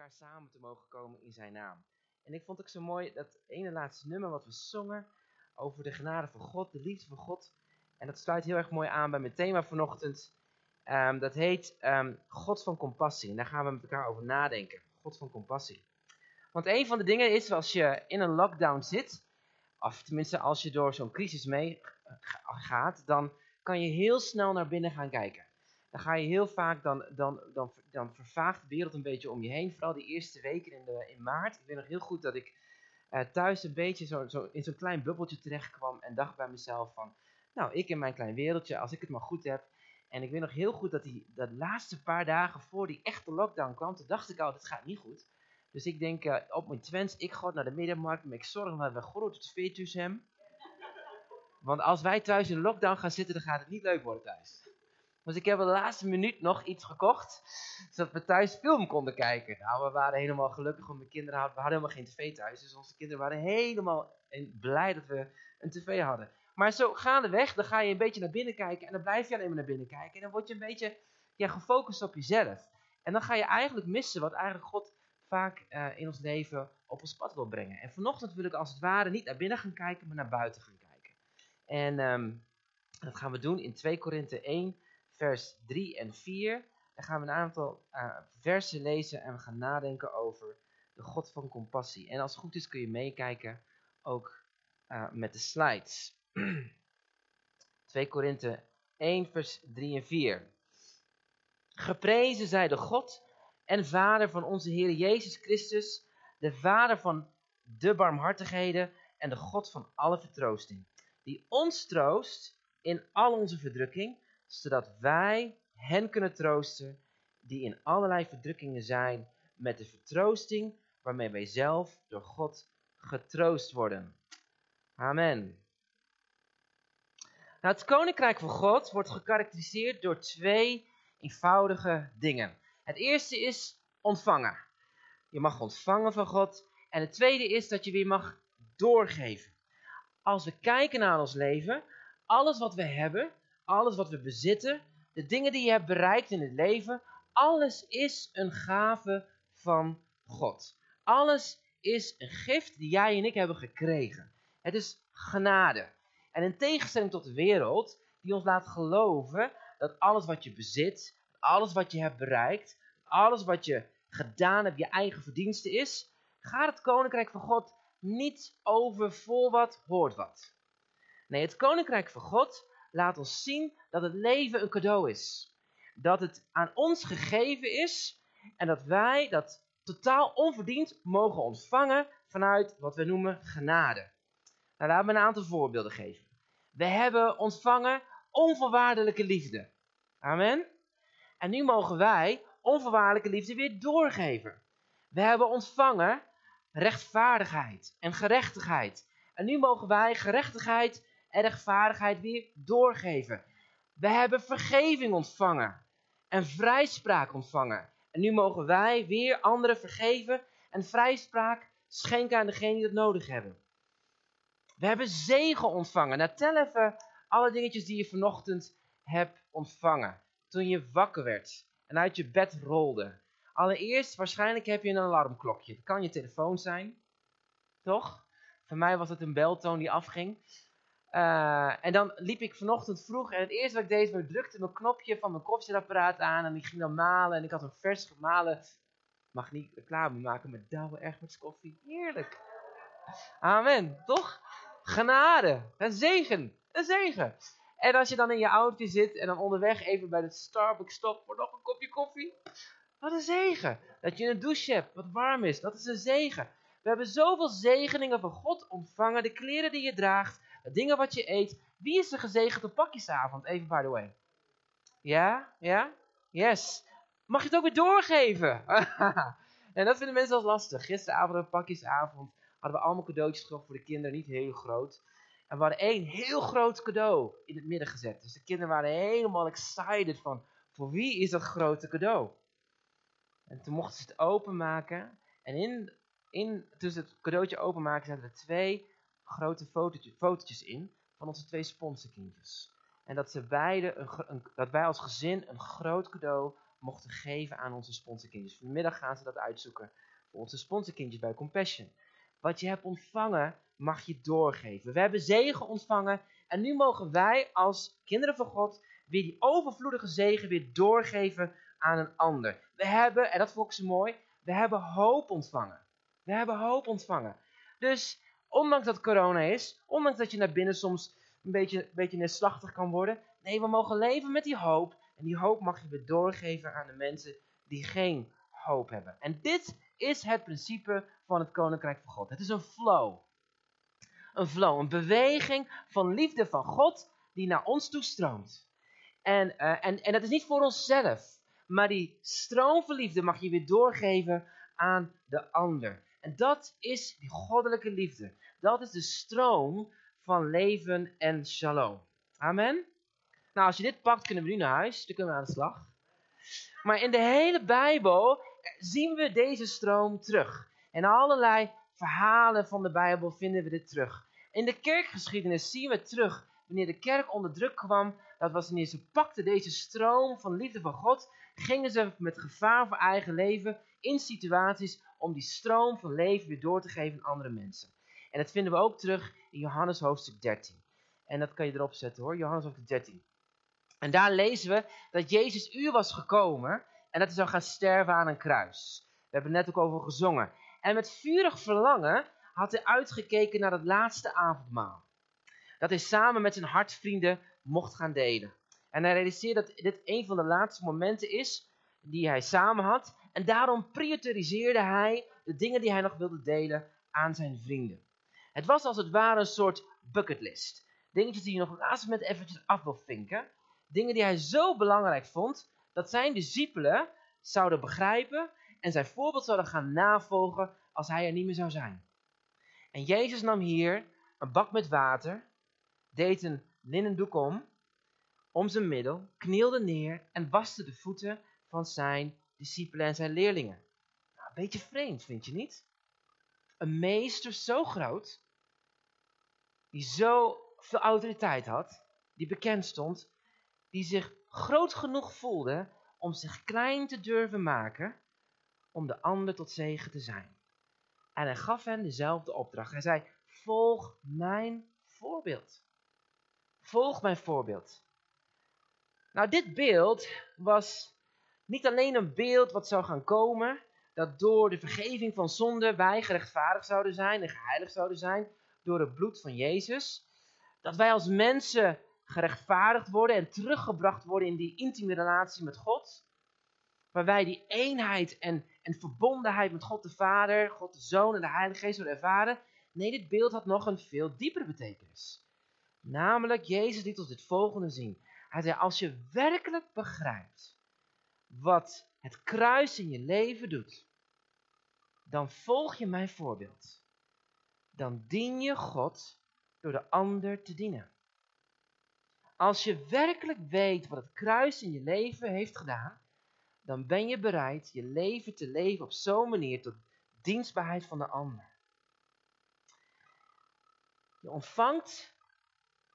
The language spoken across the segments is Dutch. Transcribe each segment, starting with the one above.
elkaar samen te mogen komen in zijn naam. En ik vond ook zo mooi dat ene laatste nummer wat we zongen over de genade van God, de liefde van God. En dat sluit heel erg mooi aan bij mijn thema vanochtend. Um, dat heet um, God van compassie. En daar gaan we met elkaar over nadenken. God van compassie. Want een van de dingen is, als je in een lockdown zit, of tenminste als je door zo'n crisis mee gaat, dan kan je heel snel naar binnen gaan kijken. Dan ga je heel vaak, dan, dan, dan, dan vervaagt de wereld een beetje om je heen. Vooral die eerste weken in, de, in maart. Ik weet nog heel goed dat ik uh, thuis een beetje zo, zo in zo'n klein bubbeltje terecht kwam en dacht bij mezelf van, nou, ik in mijn klein wereldje, als ik het maar goed heb. En ik weet nog heel goed dat die dat laatste paar dagen voor die echte lockdown kwam, toen dacht ik al, dit gaat niet goed. Dus ik denk, uh, op mijn twens, ik ga naar de middenmarkt, maar ik zorg dat we het veertjes hebben. Want als wij thuis in lockdown gaan zitten, dan gaat het niet leuk worden thuis. Dus ik heb de laatste minuut nog iets gekocht, zodat we thuis film konden kijken. Nou, we waren helemaal gelukkig, want mijn kinderen hadden, we hadden helemaal geen tv thuis. Dus onze kinderen waren helemaal blij dat we een tv hadden. Maar zo gaandeweg, dan ga je een beetje naar binnen kijken en dan blijf je alleen maar naar binnen kijken. En dan word je een beetje ja, gefocust op jezelf. En dan ga je eigenlijk missen wat eigenlijk God vaak uh, in ons leven op ons pad wil brengen. En vanochtend wil ik als het ware niet naar binnen gaan kijken, maar naar buiten gaan kijken. En um, dat gaan we doen in 2 Korinthe 1, vers 3 en 4. Dan gaan we een aantal uh, versen lezen en we gaan nadenken over de God van compassie. En als het goed is kun je meekijken ook uh, met de slides. 2 Korinthe 1 vers 3 en 4. Geprezen zij de God en Vader van onze Heer Jezus Christus, de Vader van de barmhartigheden en de God van alle vertroosting, die ons troost in al onze verdrukking, zodat wij hen kunnen troosten die in allerlei verdrukkingen zijn, met de vertroosting waarmee wij zelf door God getroost worden. Amen. Nou, het koninkrijk van God wordt gekarakteriseerd door twee eenvoudige dingen. Het eerste is ontvangen. Je mag ontvangen van God. En het tweede is dat je weer mag doorgeven. Als we kijken naar ons leven, alles wat we hebben, alles wat we bezitten, de dingen die je hebt bereikt in het leven, alles is een gave van God. Alles is een gift die jij en ik hebben gekregen. Het is genade. En in tegenstelling tot de wereld, die ons laat geloven dat alles wat je bezit, alles wat je hebt bereikt, alles wat je gedaan hebt, je eigen verdienste is, gaat het koninkrijk van God niet over voor wat, hoort wat. Nee, het koninkrijk van God laat ons zien dat het leven een cadeau is. Dat het aan ons gegeven is en dat wij dat totaal onverdiend mogen ontvangen vanuit wat we noemen genade. Nou, laten we een aantal voorbeelden geven. We hebben ontvangen onvoorwaardelijke liefde. Amen. En nu mogen wij onvoorwaardelijke liefde weer doorgeven. We hebben ontvangen rechtvaardigheid en gerechtigheid. En nu mogen wij gerechtigheid en weer doorgeven. We hebben vergeving ontvangen en vrijspraak ontvangen. En nu mogen wij weer anderen vergeven en vrijspraak schenken aan degenen die dat nodig hebben. We hebben zegen ontvangen. Nou, tel even alle dingetjes die je vanochtend hebt ontvangen. Toen je wakker werd en uit je bed rolde. Allereerst, waarschijnlijk heb je een alarmklokje. Het kan je telefoon zijn, toch? Voor mij was het een beltoon die afging. Uh, en dan liep ik vanochtend vroeg en het eerste wat ik deed, was ik drukte mijn knopje van mijn koffiezetapparaat aan en die ging dan malen. En ik had een vers gemalen, mag niet reclame maken, met Douwe Egberts koffie. Heerlijk. Amen, toch? Genade, een zegen, een zegen. En als je dan in je auto zit en dan onderweg even bij de Starbucks stopt voor nog een kopje koffie. Wat een zegen. Dat je een douche hebt wat warm is, dat is een zegen. We hebben zoveel zegeningen van God ontvangen. De kleren die je draagt, dingen wat je eet. Wie is gezegend op pakjesavond? Even by the way. Ja? Ja? Yes. Mag je het ook weer doorgeven? en dat vinden mensen wel lastig. Gisteravond een pakjesavond hadden we allemaal cadeautjes gekocht voor de kinderen. Niet heel groot. En we hadden één heel groot cadeau in het midden gezet. Dus de kinderen waren helemaal excited van, voor wie is dat grote cadeau? En toen mochten ze het openmaken. En in, in, tussen het cadeautje openmaken zaten er twee grote fotootjes, fotootjes in van onze twee sponsorkindjes. En dat, ze beide een, een, dat wij als gezin een groot cadeau mochten geven aan onze sponsorkindjes. Vanmiddag gaan ze dat uitzoeken voor onze sponsorkindjes bij Compassion. Wat je hebt ontvangen, mag je doorgeven. We hebben zegen ontvangen en nu mogen wij als kinderen van God weer die overvloedige zegen weer doorgeven aan een ander. We hebben, en dat vond ik zo mooi, we hebben hoop ontvangen. We hebben hoop ontvangen. Dus ondanks dat corona is, ondanks dat je naar binnen soms een beetje, een beetje neerslachtig kan worden, nee, we mogen leven met die hoop. En die hoop mag je weer doorgeven aan de mensen die geen hoop hebben. En dit is het principe van het Koninkrijk van God. Het is een flow. Een flow, een beweging van liefde van God die naar ons toe stroomt. En, uh, en, en dat is niet voor onszelf, maar die stroom van liefde mag je weer doorgeven aan de ander. En dat is die goddelijke liefde. Dat is de stroom van leven en shalom. Amen. Nou, als je dit pakt, kunnen we nu naar huis. Dan kunnen we aan de slag. Maar in de hele Bijbel zien we deze stroom terug. In allerlei verhalen van de Bijbel vinden we dit terug. In de kerkgeschiedenis zien we terug wanneer de kerk onder druk kwam. Dat was wanneer ze pakten deze stroom van liefde van God. Gingen ze met gevaar voor eigen leven in situaties om die stroom van leven weer door te geven aan andere mensen. En dat vinden we ook terug in Johannes hoofdstuk 13. En dat kan je erop zetten hoor, Johannes hoofdstuk 13. En daar lezen we dat Jezus uur was gekomen en dat hij zou gaan sterven aan een kruis. We hebben het net ook over gezongen. En met vurig verlangen had hij uitgekeken naar het laatste avondmaal. Dat hij samen met zijn hartvrienden mocht gaan delen. En hij realiseerde dat dit een van de laatste momenten is die hij samen had. En daarom prioritiseerde hij de dingen die hij nog wilde delen aan zijn vrienden. Het was als het ware een soort bucketlist. Dingetjes die je nog laatst moment eventjes af wil vinken. Dingen die hij zo belangrijk vond dat zijn discipelen zouden begrijpen en zijn voorbeeld zouden gaan navolgen als hij er niet meer zou zijn. En Jezus nam hier een bak met water, deed een linnen doek om, om zijn middel, knielde neer en waste de voeten van zijn discipelen en zijn leerlingen. Nou, een beetje vreemd, vind je niet? Een meester zo groot, die zo veel autoriteit had, die bekend stond, die zich groot genoeg voelde om zich klein te durven maken, om de ander tot zegen te zijn. En hij gaf hen dezelfde opdracht. Hij zei, volg mijn voorbeeld. Volg mijn voorbeeld. Nou, dit beeld was niet alleen een beeld wat zou gaan komen, dat door de vergeving van zonde wij gerechtvaardigd zouden zijn en geheiligd zouden zijn door het bloed van Jezus. Dat wij als mensen gerechtvaardigd worden en teruggebracht worden in die intieme relatie met God. Waar wij die eenheid en, en verbondenheid met God de Vader, God de Zoon en de Heilige Geest zullen ervaren. Nee, dit beeld had nog een veel diepere betekenis. Namelijk, Jezus liet ons dit volgende zien. Hij zei, als je werkelijk begrijpt wat het kruis in je leven doet, dan volg je mijn voorbeeld. Dan dien je God door de ander te dienen. Als je werkelijk weet wat het kruis in je leven heeft gedaan, dan ben je bereid je leven te leven op zo'n manier tot dienstbaarheid van de ander. Je ontvangt,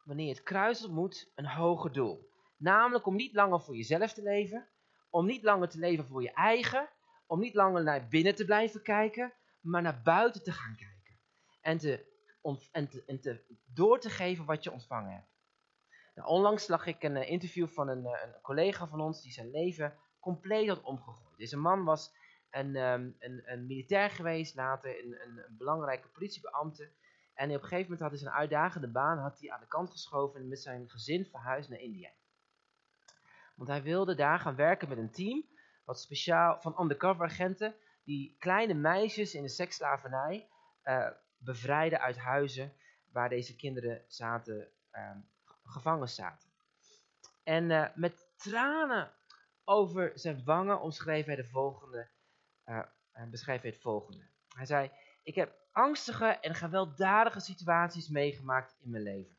wanneer je het kruis ontmoet, een hoger doel. Namelijk om niet langer voor jezelf te leven, om niet langer te leven voor je eigen, om niet langer naar binnen te blijven kijken, maar naar buiten te gaan kijken. En, te, en, te, door te geven wat je ontvangen hebt. Nou, onlangs lag ik een eh, interview van een, eh, een, collega van ons die zijn leven compleet had omgegooid. Deze man was een, ehm, een, militair geweest, later een, belangrijke politiebeambte. En op een gegeven moment had hij zijn uitdagende baan had hij aan de kant geschoven en met zijn gezin verhuisd naar India. Want hij wilde daar gaan werken met een team wat speciaal van undercover agenten die kleine meisjes in de seksslavernij uh, bevrijden uit huizen waar deze kinderen zaten uh, gevangen zaten. En uh, met tranen over zijn wangen omschreef hij de volgende, uh, beschreef hij het volgende. Hij zei, ik heb angstige en gewelddadige situaties meegemaakt in mijn leven.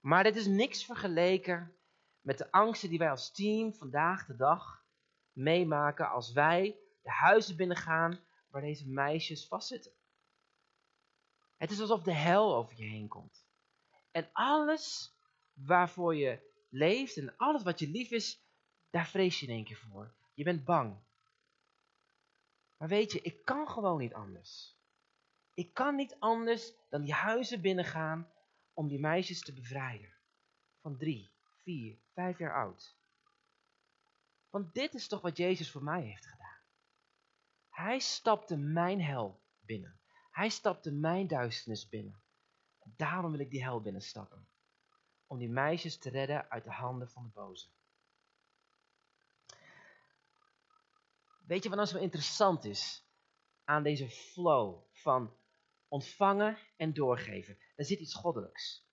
Maar dit is niks vergeleken met de angsten die wij als team vandaag de dag meemaken als wij de huizen binnengaan waar deze meisjes vastzitten. Het is alsof de hel over je heen komt. En alles waarvoor je leeft en alles wat je lief is, Daar vrees je in één keer voor. Je bent bang. Maar weet je, ik kan gewoon niet anders. Ik kan niet anders dan die huizen binnengaan om die meisjes te bevrijden. Van drie, vier, vijf jaar oud. Want dit is toch wat Jezus voor mij heeft gedaan. Hij stapte mijn hel binnen. Hij stapte mijn duisternis binnen. En daarom wil ik die hel binnenstappen. Om die meisjes te redden uit de handen van de boze. Weet je wat nou zo interessant is aan deze flow van ontvangen en doorgeven? Er zit iets goddelijks.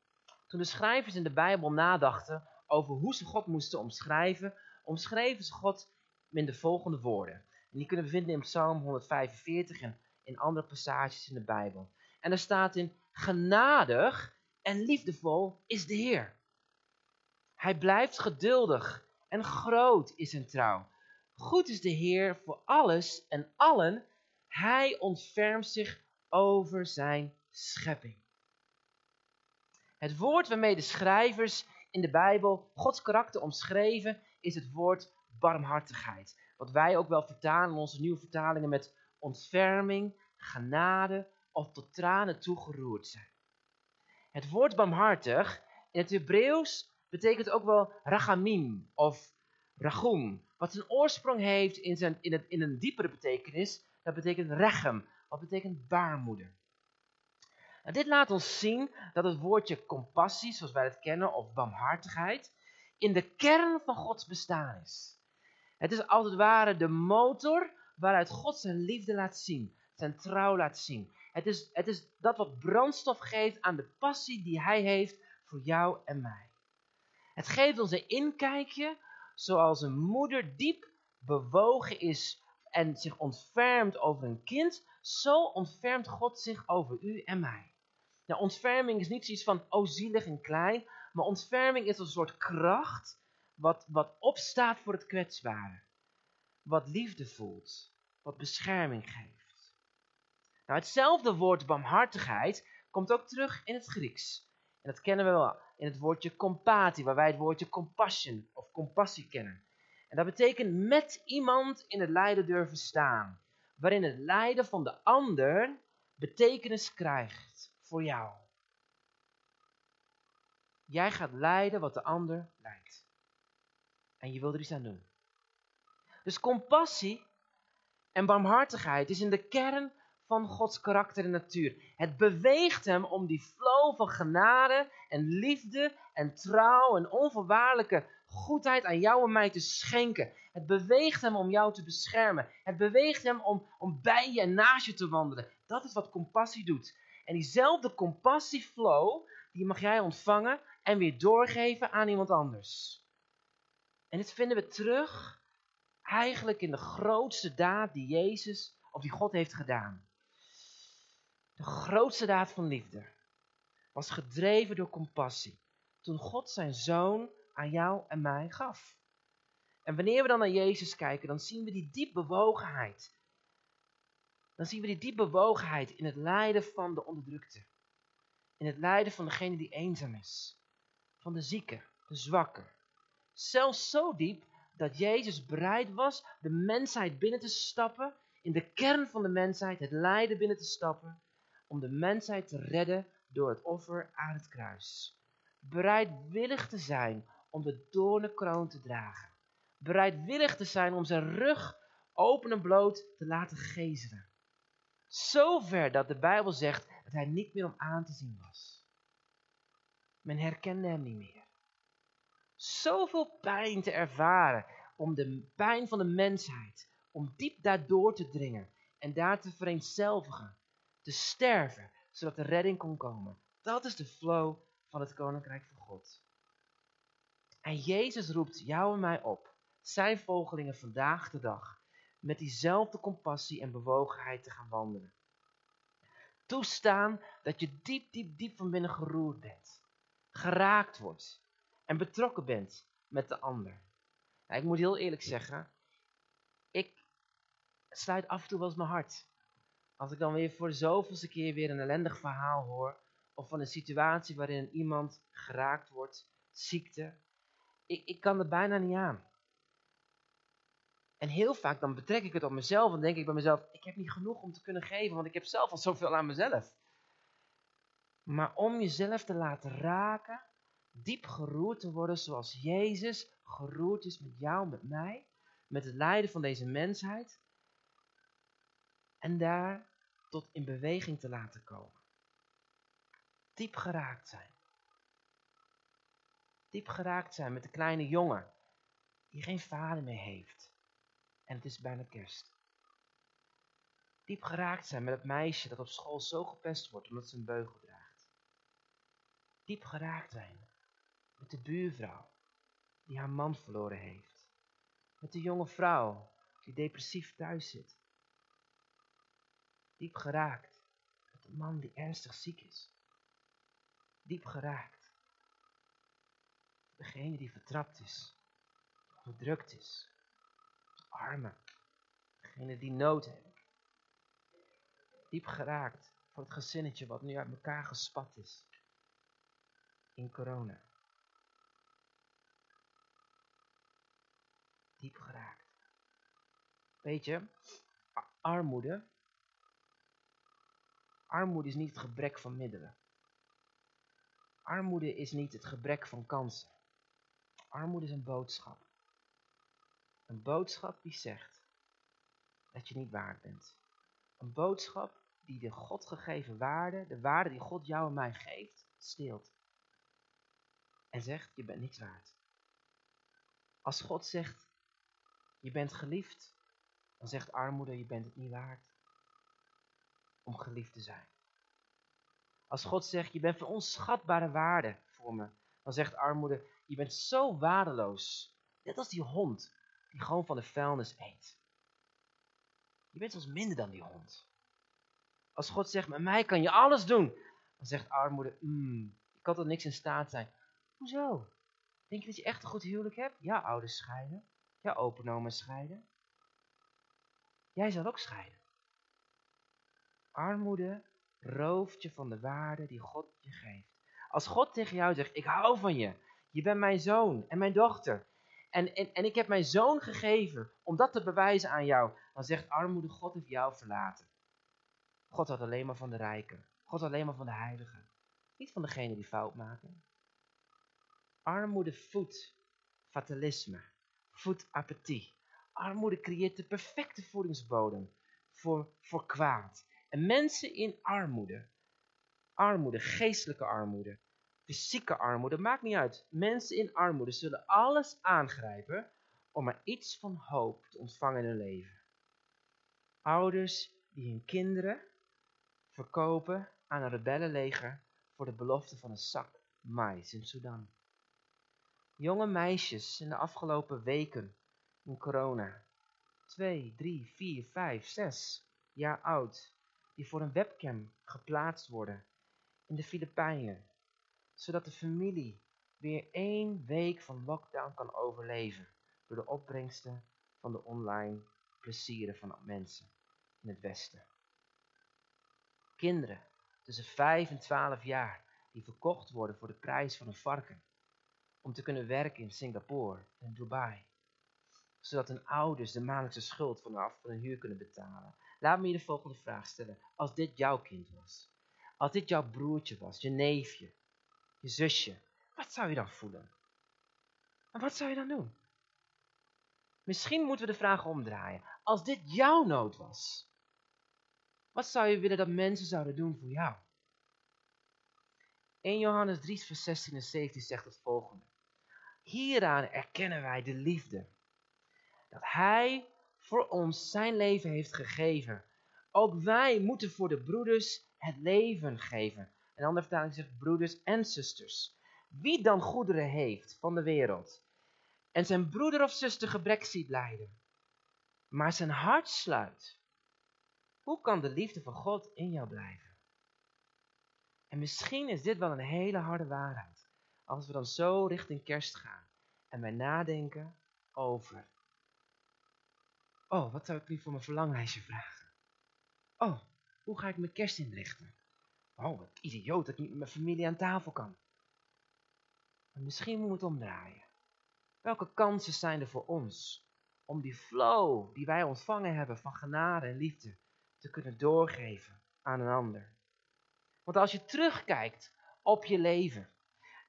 Toen de schrijvers in de Bijbel nadachten over hoe ze God moesten omschrijven, omschreven ze God in de volgende woorden. En die kunnen we vinden in Psalm 145 en in andere passages in de Bijbel. En er staat in, genadig en liefdevol is de Heer. Hij blijft geduldig en groot is zijn trouw. Goed is de Heer voor alles en allen. Hij ontfermt zich over zijn schepping. Het woord waarmee de schrijvers in de Bijbel Gods karakter omschreven is het woord barmhartigheid. Wat wij ook wel vertalen in onze nieuwe vertalingen met ontferming, genade of tot tranen toegeroerd zijn. Het woord barmhartig in het Hebreeuws betekent ook wel rachamim of rachum, wat zijn oorsprong heeft in, zijn, in, het, in een diepere betekenis. Dat betekent rechem, wat betekent baarmoeder. Nou, dit laat ons zien dat het woordje compassie, zoals wij het kennen, of barmhartigheid, in de kern van Gods bestaan is. Het is als het ware de motor waaruit God zijn liefde laat zien, zijn trouw laat zien. Het is, het is dat wat brandstof geeft aan de passie die hij heeft voor jou en mij. Het geeft ons een inkijkje zoals een moeder diep bewogen is en zich ontfermt over een kind, zo ontfermt God zich over u en mij. Nou, ontferming is niet zoiets van, oh zielig en klein, maar ontferming is een soort kracht wat, wat opstaat voor het kwetsbare. Wat liefde voelt, wat bescherming geeft. Nou, hetzelfde woord barmhartigheid komt ook terug in het Grieks. En dat kennen we wel in het woordje compati, waar wij het woordje compassion of compassie kennen. En dat betekent met iemand in het lijden durven staan. Waarin het lijden van de ander betekenis krijgt voor jou. Jij gaat lijden wat de ander lijdt. En je wil er iets aan doen. Dus compassie en barmhartigheid is in de kern van Gods karakter en natuur. Het beweegt hem om die flow van genade en liefde en trouw en onvoorwaardelijke goedheid aan jou en mij te schenken. Het beweegt hem om jou te beschermen. Het beweegt hem om, om bij je en naast je te wandelen. Dat is wat compassie doet. En diezelfde compassieflow, die mag jij ontvangen en weer doorgeven aan iemand anders. En dit vinden we terug eigenlijk in de grootste daad die Jezus of die God heeft gedaan. De grootste daad van liefde was gedreven door compassie. Toen God zijn zoon aan jou en mij gaf. En wanneer we dan naar Jezus kijken, dan zien we die diep bewogenheid. Dan zien we die diep bewogenheid in het lijden van de onderdrukte. In het lijden van degene die eenzaam is. Van de zieke, de zwakke. Zelfs zo diep dat Jezus bereid was de mensheid binnen te stappen. In de kern van de mensheid, het lijden binnen te stappen om de mensheid te redden door het offer aan het kruis. Bereidwillig te zijn om de doornenkroon te dragen. Bereidwillig te zijn om zijn rug open en bloot te laten gezelen. Zover dat de Bijbel zegt dat hij niet meer om aan te zien was. Men herkende hem niet meer. Zoveel pijn te ervaren om de pijn van de mensheid, om diep daardoor te dringen en daar te vereenzelvigen te sterven, zodat de redding kon komen. Dat is de flow van het koninkrijk van God. En Jezus roept jou en mij op, zijn volgelingen vandaag de dag, met diezelfde compassie en bewogenheid te gaan wandelen. Toestaan dat je diep, diep, diep van binnen geroerd bent, geraakt wordt en betrokken bent met de ander. Nou, ik moet heel eerlijk zeggen, ik sluit af en toe wel eens mijn hart als ik dan weer voor de zoveelste keer weer een ellendig verhaal hoor, of van een situatie waarin iemand geraakt wordt, ziekte, ik, ik kan er bijna niet aan. En heel vaak dan betrek ik het op mezelf en denk ik bij mezelf, ik heb niet genoeg om te kunnen geven, want ik heb zelf al zoveel aan mezelf. Maar om jezelf te laten raken, diep geroerd te worden zoals Jezus geroerd is met jou, met mij, met het lijden van deze mensheid. En daar tot in beweging te laten komen. Diep geraakt zijn. Diep geraakt zijn met de kleine jongen die geen vader meer heeft. En het is bijna kerst. Diep geraakt zijn met het meisje dat op school zo gepest wordt omdat ze een beugel draagt. Diep geraakt zijn met de buurvrouw die haar man verloren heeft. Met de jonge vrouw die depressief thuis zit. Diep geraakt met de man die ernstig ziek is. Diep geraakt. Degene die vertrapt is, onderdrukt is, de arme, degene die nood heeft. Diep geraakt voor het gezinnetje wat nu uit elkaar gespat is in corona. Diep geraakt. Weet je, armoede. Armoede is niet het gebrek van middelen. Armoede is niet het gebrek van kansen. Armoede is een boodschap. Een boodschap die zegt dat je niet waard bent. Een boodschap die de God gegeven waarde, de waarde die God jou en mij geeft, steelt. En zegt, je bent niks waard. Als God zegt, je bent geliefd, dan zegt armoede, je bent het niet waard om geliefd te zijn. Als God zegt, je bent van onschatbare waarde voor me, dan zegt armoede, je bent zo waardeloos. Net als die hond die gewoon van de vuilnis eet. Je bent zelfs minder dan die hond. Als God zegt, met mij kan je alles doen, dan zegt armoede, mm, ik kan tot niks in staat zijn. Hoezo? Denk je dat je echt een goed huwelijk hebt? Ja, ouders scheiden. Ja, openomen scheiden. Jij zal ook scheiden. Armoede rooft je van de waarde die God je geeft. Als God tegen jou zegt, ik hou van je. Je bent mijn zoon en mijn dochter. En, en, en ik heb mijn zoon gegeven om dat te bewijzen aan jou. Dan zegt armoede, God heeft jou verlaten. God had alleen maar van de rijken. God alleen maar van de heiligen. Niet van degene die fout maken. Armoede voedt fatalisme. Voedt apathie. Armoede creëert de perfecte voedingsbodem voor, voor kwaad. En mensen in armoede, armoede, geestelijke armoede, fysieke armoede, maakt niet uit. Mensen in armoede zullen alles aangrijpen om maar iets van hoop te ontvangen in hun leven. Ouders die hun kinderen verkopen aan een rebellenleger voor de belofte van een zak mais in Sudan. Jonge meisjes in de afgelopen weken. In corona, 2, 3, 4, 5, 6 jaar oud, die voor een webcam geplaatst worden. In de Filipijnen, zodat de familie weer één week van lockdown kan overleven. Door de opbrengsten van de online plezieren van mensen in het Westen. Kinderen tussen 5 en 12 jaar die verkocht worden voor de prijs van een varken om te kunnen werken in Singapore en Dubai zodat hun ouders de maandelijkse schuld vanaf van hun huur kunnen betalen. Laat me je de volgende vraag stellen. Als dit jouw kind was, als dit jouw broertje was, je neefje, je zusje, wat zou je dan voelen? En wat zou je dan doen? Misschien moeten we de vraag omdraaien. Als dit jouw nood was, wat zou je willen dat mensen zouden doen voor jou? 1 Johannes 3, vers 16 en 17 zegt het volgende. Hieraan erkennen wij de liefde dat Hij voor ons zijn leven heeft gegeven. Ook wij moeten voor de broeders het leven geven. Een andere vertaling zegt broeders en zusters. Wie dan goederen heeft van de wereld en zijn broeder of zuster gebrek ziet lijden, maar zijn hart sluit, hoe kan de liefde van God in jou blijven? En misschien is dit wel een hele harde waarheid, als we dan zo richting kerst gaan en wij nadenken over Oh, wat zou ik nu voor mijn verlanglijstje vragen? Oh, hoe ga ik mijn kerst inrichten? Oh, wat idioot dat ik niet met mijn familie aan tafel kan. Misschien moet het omdraaien. Welke kansen zijn er voor ons om die flow die wij ontvangen hebben van genade en liefde te kunnen doorgeven aan een ander. Want als je terugkijkt op je leven,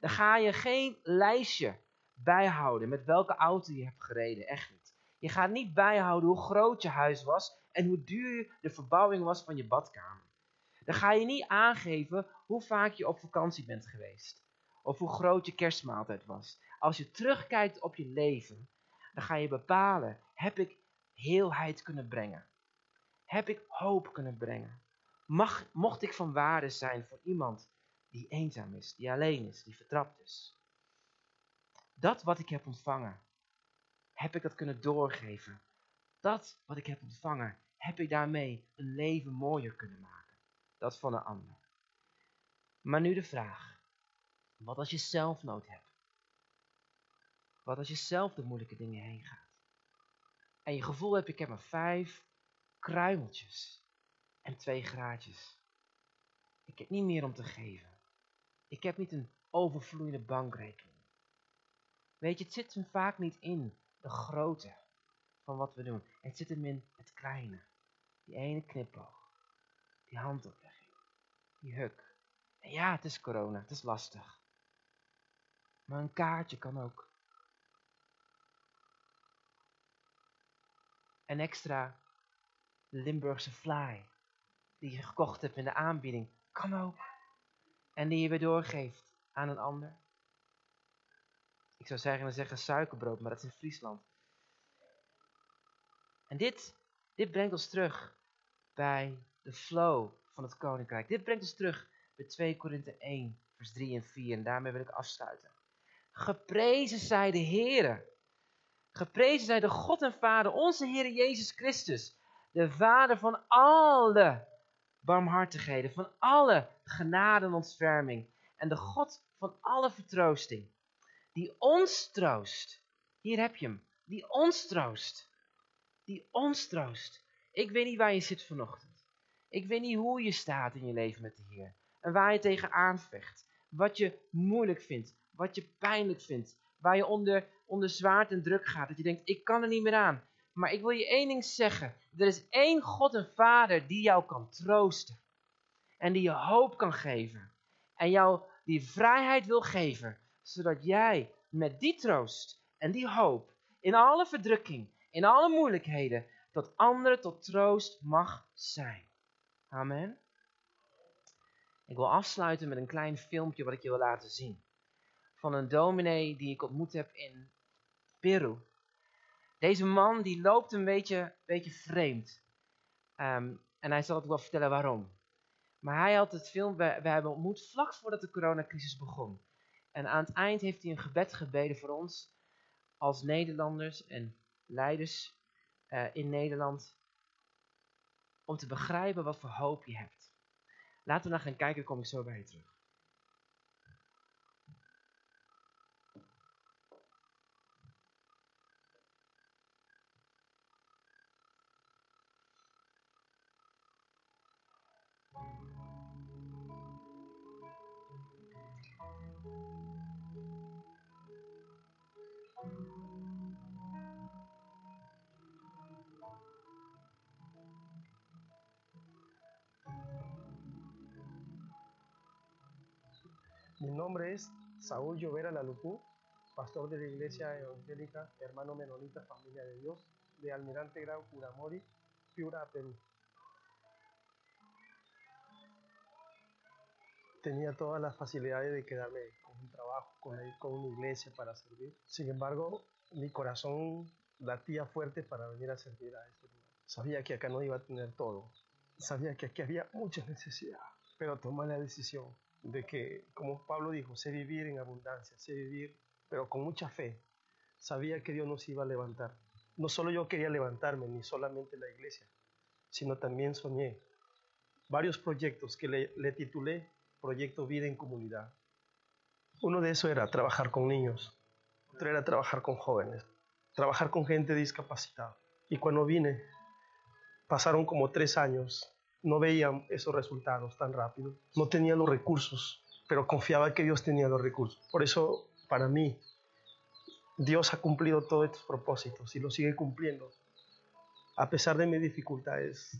dan ga je geen lijstje bijhouden met welke auto je hebt gereden. Echt niet. Je gaat niet bijhouden hoe groot je huis was en hoe duur de verbouwing was van je badkamer. Dan ga je niet aangeven hoe vaak je op vakantie bent geweest. Of hoe groot je kerstmaaltijd was. Als je terugkijkt op je leven, dan ga je bepalen: heb ik heelheid kunnen brengen? Heb ik hoop kunnen brengen? Mag, mocht ik van waarde zijn voor iemand die eenzaam is, die alleen is, die vertrapt is? Dat wat ik heb ontvangen, heb ik dat kunnen doorgeven? Dat wat ik heb ontvangen, heb ik daarmee een leven mooier kunnen maken? Dat van een ander. Maar nu de vraag: wat als je zelf nood hebt? Wat als je zelf de moeilijke dingen heen gaat? En je gevoel hebt, ik heb maar vijf kruimeltjes en twee graadjes. Ik heb niet meer om te geven. Ik heb niet een overvloeiende bankrekening. Weet je, het zit hem vaak niet in de grootte van wat we doen. Het zit hem in het kleine. Die ene knipoog. Die handoplegging. Die huk. En ja, het is corona. Het is lastig. Maar een kaartje kan ook. Een extra Limburgse fly die je gekocht hebt in de aanbieding. Kan ook. En die je weer doorgeeft aan een ander. Ik zou zeggen, dan zeggen suikerbrood, maar dat is in Friesland. En dit, dit brengt ons terug bij de flow van het koninkrijk. Dit brengt ons terug bij 2 Korinthe 1, vers 3 en 4. En daarmee wil ik afsluiten. Geprezen zij de Heere. Geprezen zij de God en Vader, onze Heer Jezus Christus. De Vader van alle barmhartigheden, van alle genade en ontferming. En de God van alle vertroosting. Die ons troost. Hier heb je hem. Die ons troost. Die ons troost. Ik weet niet waar je zit vanochtend. Ik weet niet hoe je staat in je leven met de Heer. En waar je tegenaan vecht. Wat je moeilijk vindt. Wat je pijnlijk vindt. Waar je onder, onder zwaard en druk gaat. Dat je denkt, ik kan er niet meer aan. Maar ik wil je één ding zeggen. Er is één God en Vader die jou kan troosten. En die je hoop kan geven. En jou die vrijheid wil geven. Zodat jij met die troost en die hoop. In alle verdrukking. In alle moeilijkheden. Tot anderen tot troost mag zijn. Amen. Ik wil afsluiten met een klein filmpje wat ik je wil laten zien. Van een dominee die ik ontmoet heb in Peru. Deze man die loopt een beetje, beetje vreemd. Ehm, en hij zal het wel vertellen waarom. Maar hij had het film, we, hebben ontmoet vlak voordat de coronacrisis begon. En aan het eind heeft hij een gebed gebeden voor ons als Nederlanders en leiders uh, in Nederland. Om te begrijpen wat voor hoop je hebt. Laten we naar gaan kijken, kom ik zo bij je terug. Mi nombre es Saúl Llovera Lalucú, pastor de la Iglesia Evangélica Hermano Menonita Familia de Dios, de Almirante Gran Curamori, Piura, Perú. Tenía todas las facilidades de quedarme con un trabajo, con, con una iglesia para servir. Sin embargo, mi corazón latía fuerte para venir a servir a este lugar. Sabía que acá no iba a tener todo. Sabía que aquí había mucha necesidad, pero tomé la decisión de que, como Pablo dijo, sé vivir en abundancia, sé vivir, pero con mucha fe. Sabía que Dios nos iba a levantar. No solo yo quería levantarme, ni solamente la iglesia, sino también soñé varios proyectos que le, titulé Proyecto Vida en Comunidad. Uno de esos era trabajar con niños, otro era trabajar con jóvenes, trabajar con gente discapacitada. Y cuando vine, pasaron como tres años no veía esos resultados tan rápido, no tenía los recursos, pero confiaba que Dios tenía los recursos. Por eso, para mí, Dios ha cumplido todos estos propósitos y lo sigue cumpliendo. A pesar de mis dificultades,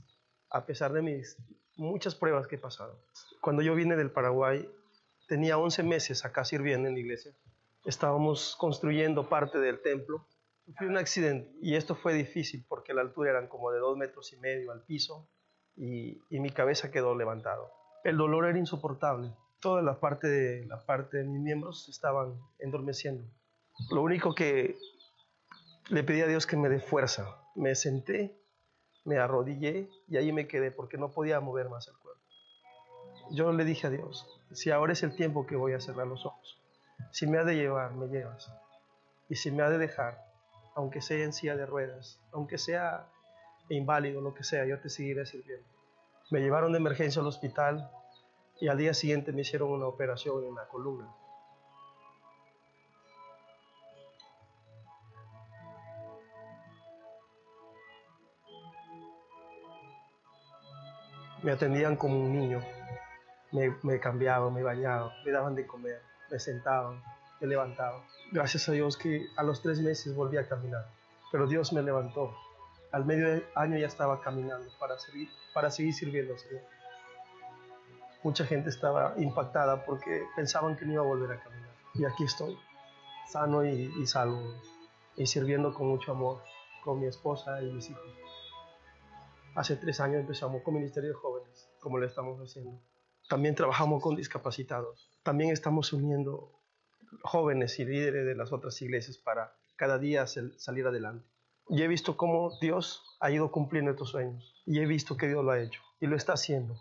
a pesar de mis muchas pruebas que he pasado. Cuando yo vine del Paraguay, tenía 11 meses acá sirviendo en la iglesia. Estábamos construyendo parte del templo. Sufrí un accidente y esto fue difícil porque la altura eran como de dos metros y medio al piso y, mi cabeza quedó levantado. El dolor era insoportable. Toda la parte de, la parte de mis miembros estaban endormeciendo. Lo único que le pedí a Dios que me dé fuerza. Me senté, me arrodillé y ahí me quedé porque no podía mover más el cuerpo. Yo le dije a Dios, si ahora es el tiempo que voy a cerrar los ojos, si me ha de llevar, me llevas. Y si me ha de dejar, aunque sea en silla de ruedas, aunque sea inválido, lo que sea, yo te seguiré sirviendo. Me llevaron de emergencia al hospital y al día siguiente me hicieron una operación en la columna. Me atendían como un niño, me, me cambiaban, me bañaban, me daban de comer, me sentaban, me levantaban. Gracias a Dios que a los tres meses volví a caminar, pero Dios me levantó. Al medio año ya estaba caminando para seguir, para seguir sirviendo al Señor. Mucha gente estaba impactada porque pensaban que no iba a volver a caminar. Y aquí estoy, sano y, y salvo, y sirviendo con mucho amor, con mi esposa y mis hijos. Hace tres años empezamos con Ministerio de Jóvenes, como lo estamos haciendo. También trabajamos con discapacitados. También estamos uniendo jóvenes y líderes de las otras iglesias para cada día salir adelante. Y he visto cómo Dios ha ido cumpliendo estos sueños. Y he visto que Dios lo ha hecho. Y lo está haciendo.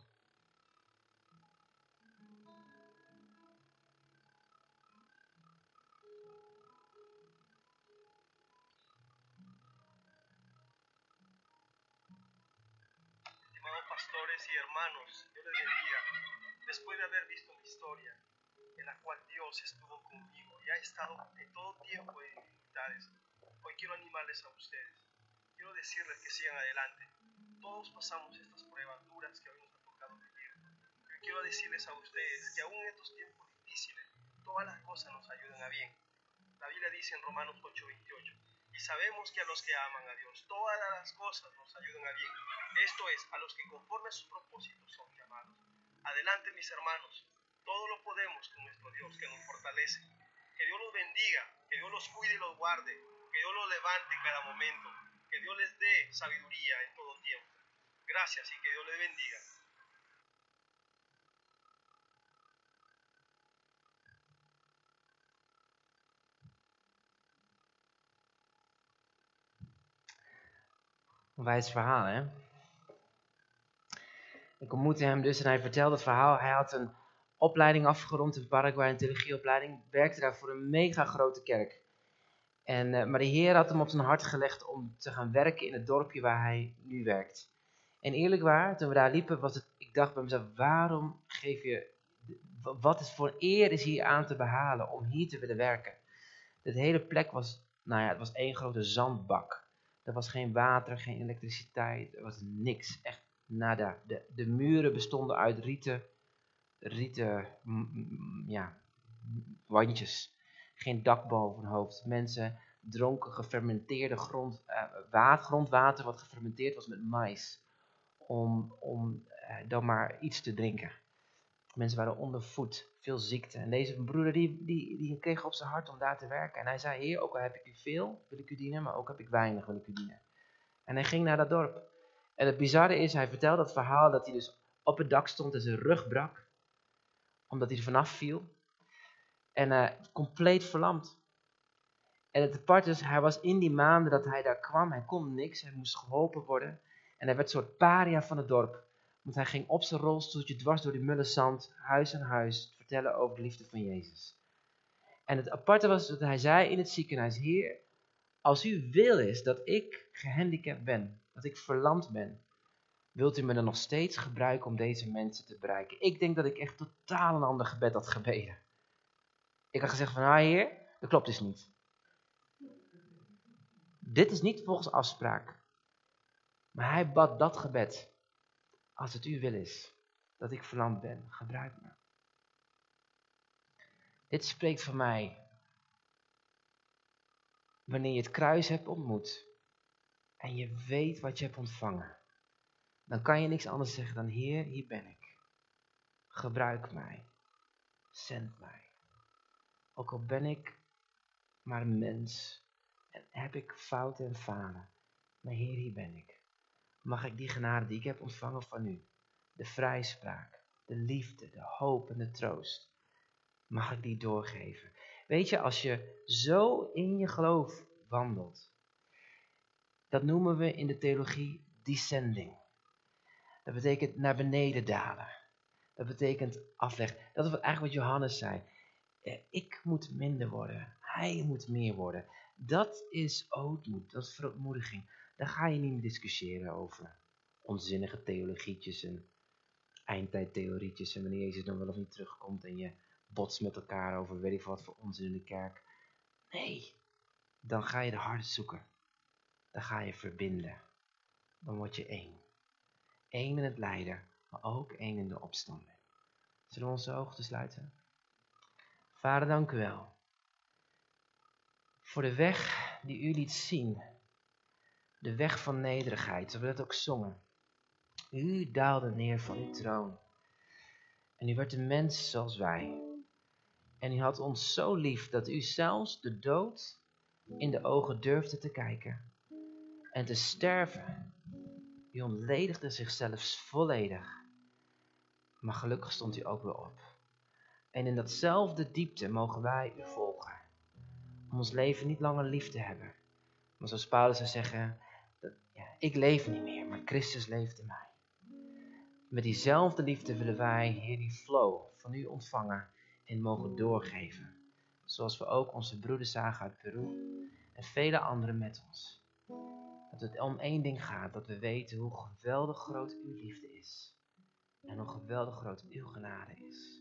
Estimados pastores y hermanos, yo les bendiga. Después de haber visto mi historia, en la cual Dios estuvo conmigo y ha estado en todo tiempo en dificultades, hoy quiero animarles a ustedes. Quiero decirles que sigan adelante. Todos pasamos estas pruebas duras que hoy nos ha tocado vivir. Pero quiero decirles a ustedes que aún en estos tiempos difíciles, todas las cosas nos ayudan a bien. La Biblia dice en Romanos 8:28, y sabemos que a los que aman a Dios, todas las cosas nos ayudan a bien. Esto es, a los que conforme a sus propósitos son llamados. Adelante mis hermanos, todo lo podemos con nuestro Dios que nos fortalece. Que Dios los bendiga, que Dios los cuide y los guarde, que Dios los levante en cada momento, que Dios les dé sabiduría en todo tiempo. Gracias y que Dios les bendiga. Wijs verhaal, hè? Ik ontmoette hem dus en hij vertelde het verhaal. Hij had een opleiding afgerond in Paraguay, een theologieopleiding. Werkte daar voor een mega grote kerk. En, uh, maar de Heer had hem op zijn hart gelegd om te gaan werken in het dorpje waar hij nu werkt. En eerlijk waar, toen we daar liepen, was het, ik dacht bij mezelf, waarom geef je, wat is voor eer is hier aan te behalen om hier te willen werken? De hele plek was, nou ja, het was één grote zandbak. Er was geen water, geen elektriciteit, er was niks, echt nada. De, de muren bestonden uit rieten, rieten ja, wandjes. Geen dak boven hun hoofd. Mensen dronken gefermenteerde grond, uh, water, grondwater wat gefermenteerd was met mais. Om, om uh, dan maar iets te drinken. Mensen waren onder voet, veel ziekte. En deze broeder die, die, die kreeg op zijn hart om daar te werken. En hij zei, heer, ook al heb ik u veel, wil ik u dienen, maar ook heb ik weinig, wil ik u dienen. En hij ging naar dat dorp. En het bizarre is, hij vertelde dat verhaal dat hij dus op het dak stond en zijn rug brak. Omdat hij er vanaf viel. En uh, compleet verlamd. En het apart is, hij was in die maanden dat hij daar kwam, hij kon niks, hij moest geholpen worden. En hij werd een soort paria van het dorp. Want hij ging op zijn rolstoeltje dwars door die mulle zand, huis aan huis, vertellen over de liefde van Jezus. En het aparte was dat hij zei in het ziekenhuis, Heer, als u wil is dat ik gehandicapt ben, dat ik verlamd ben, wilt u me dan nog steeds gebruiken om deze mensen te bereiken? Ik denk dat ik echt totaal een ander gebed had gebeden. Ik had gezegd van, ah heer, dat klopt dus niet. Dit is niet volgens afspraak. Maar hij bad dat gebed. Als het uw wil is, dat ik verlamd ben, gebruik me. Dit spreekt van mij wanneer je het kruis hebt ontmoet en je weet wat je hebt ontvangen, dan kan je niks anders zeggen dan Heer, hier ben ik. Gebruik mij. Zend mij. Ook al ben ik maar mens en heb ik fouten en falen. Maar Heer, hier ben ik. Mag ik die genade die ik heb ontvangen van u, de vrijspraak, de liefde, de hoop en de troost, mag ik die doorgeven. Weet je, als je zo in je geloof wandelt, dat noemen we in de theologie descending. Dat betekent naar beneden dalen. Dat betekent afleg. Dat is eigenlijk wat Johannes zei. Eh, ik moet minder worden. Hij moet meer worden. Dat is ootmoed. Dat is verontmoediging. Daar ga je niet meer discussiëren over onzinnige theologietjes en eindtijdtheorietjes. En wanneer Jezus dan wel of niet terugkomt en je botst met elkaar over weet ik wat voor onzin in de kerk. Nee, dan ga je de harde zoeken. Dan ga je verbinden. Dan word je één. Eén in het lijden, maar ook één in de opstanding. Zullen we onze ogen sluiten? Vader, dank u wel. Voor de weg die u liet zien. De weg van nederigheid, zoals we dat ook zongen. U daalde neer van uw troon. En u werd een mens zoals wij. En u had ons zo lief dat u zelfs de dood in de ogen durfde te kijken. En te sterven u ontledigde zichzelf volledig. Maar gelukkig stond u ook weer op. En in datzelfde diepte mogen wij u volgen. Om ons leven niet langer lief te hebben. Maar zoals Paulus zou zeggen, ja, ik leef niet meer, maar Christus leeft in mij. Met diezelfde liefde willen wij, Heer, die flow van u ontvangen en mogen doorgeven. Zoals we ook onze broeders zagen uit Peru en vele anderen met ons. Dat het om één ding gaat, dat we weten hoe geweldig groot uw liefde is. En hoe geweldig groot uw genade is.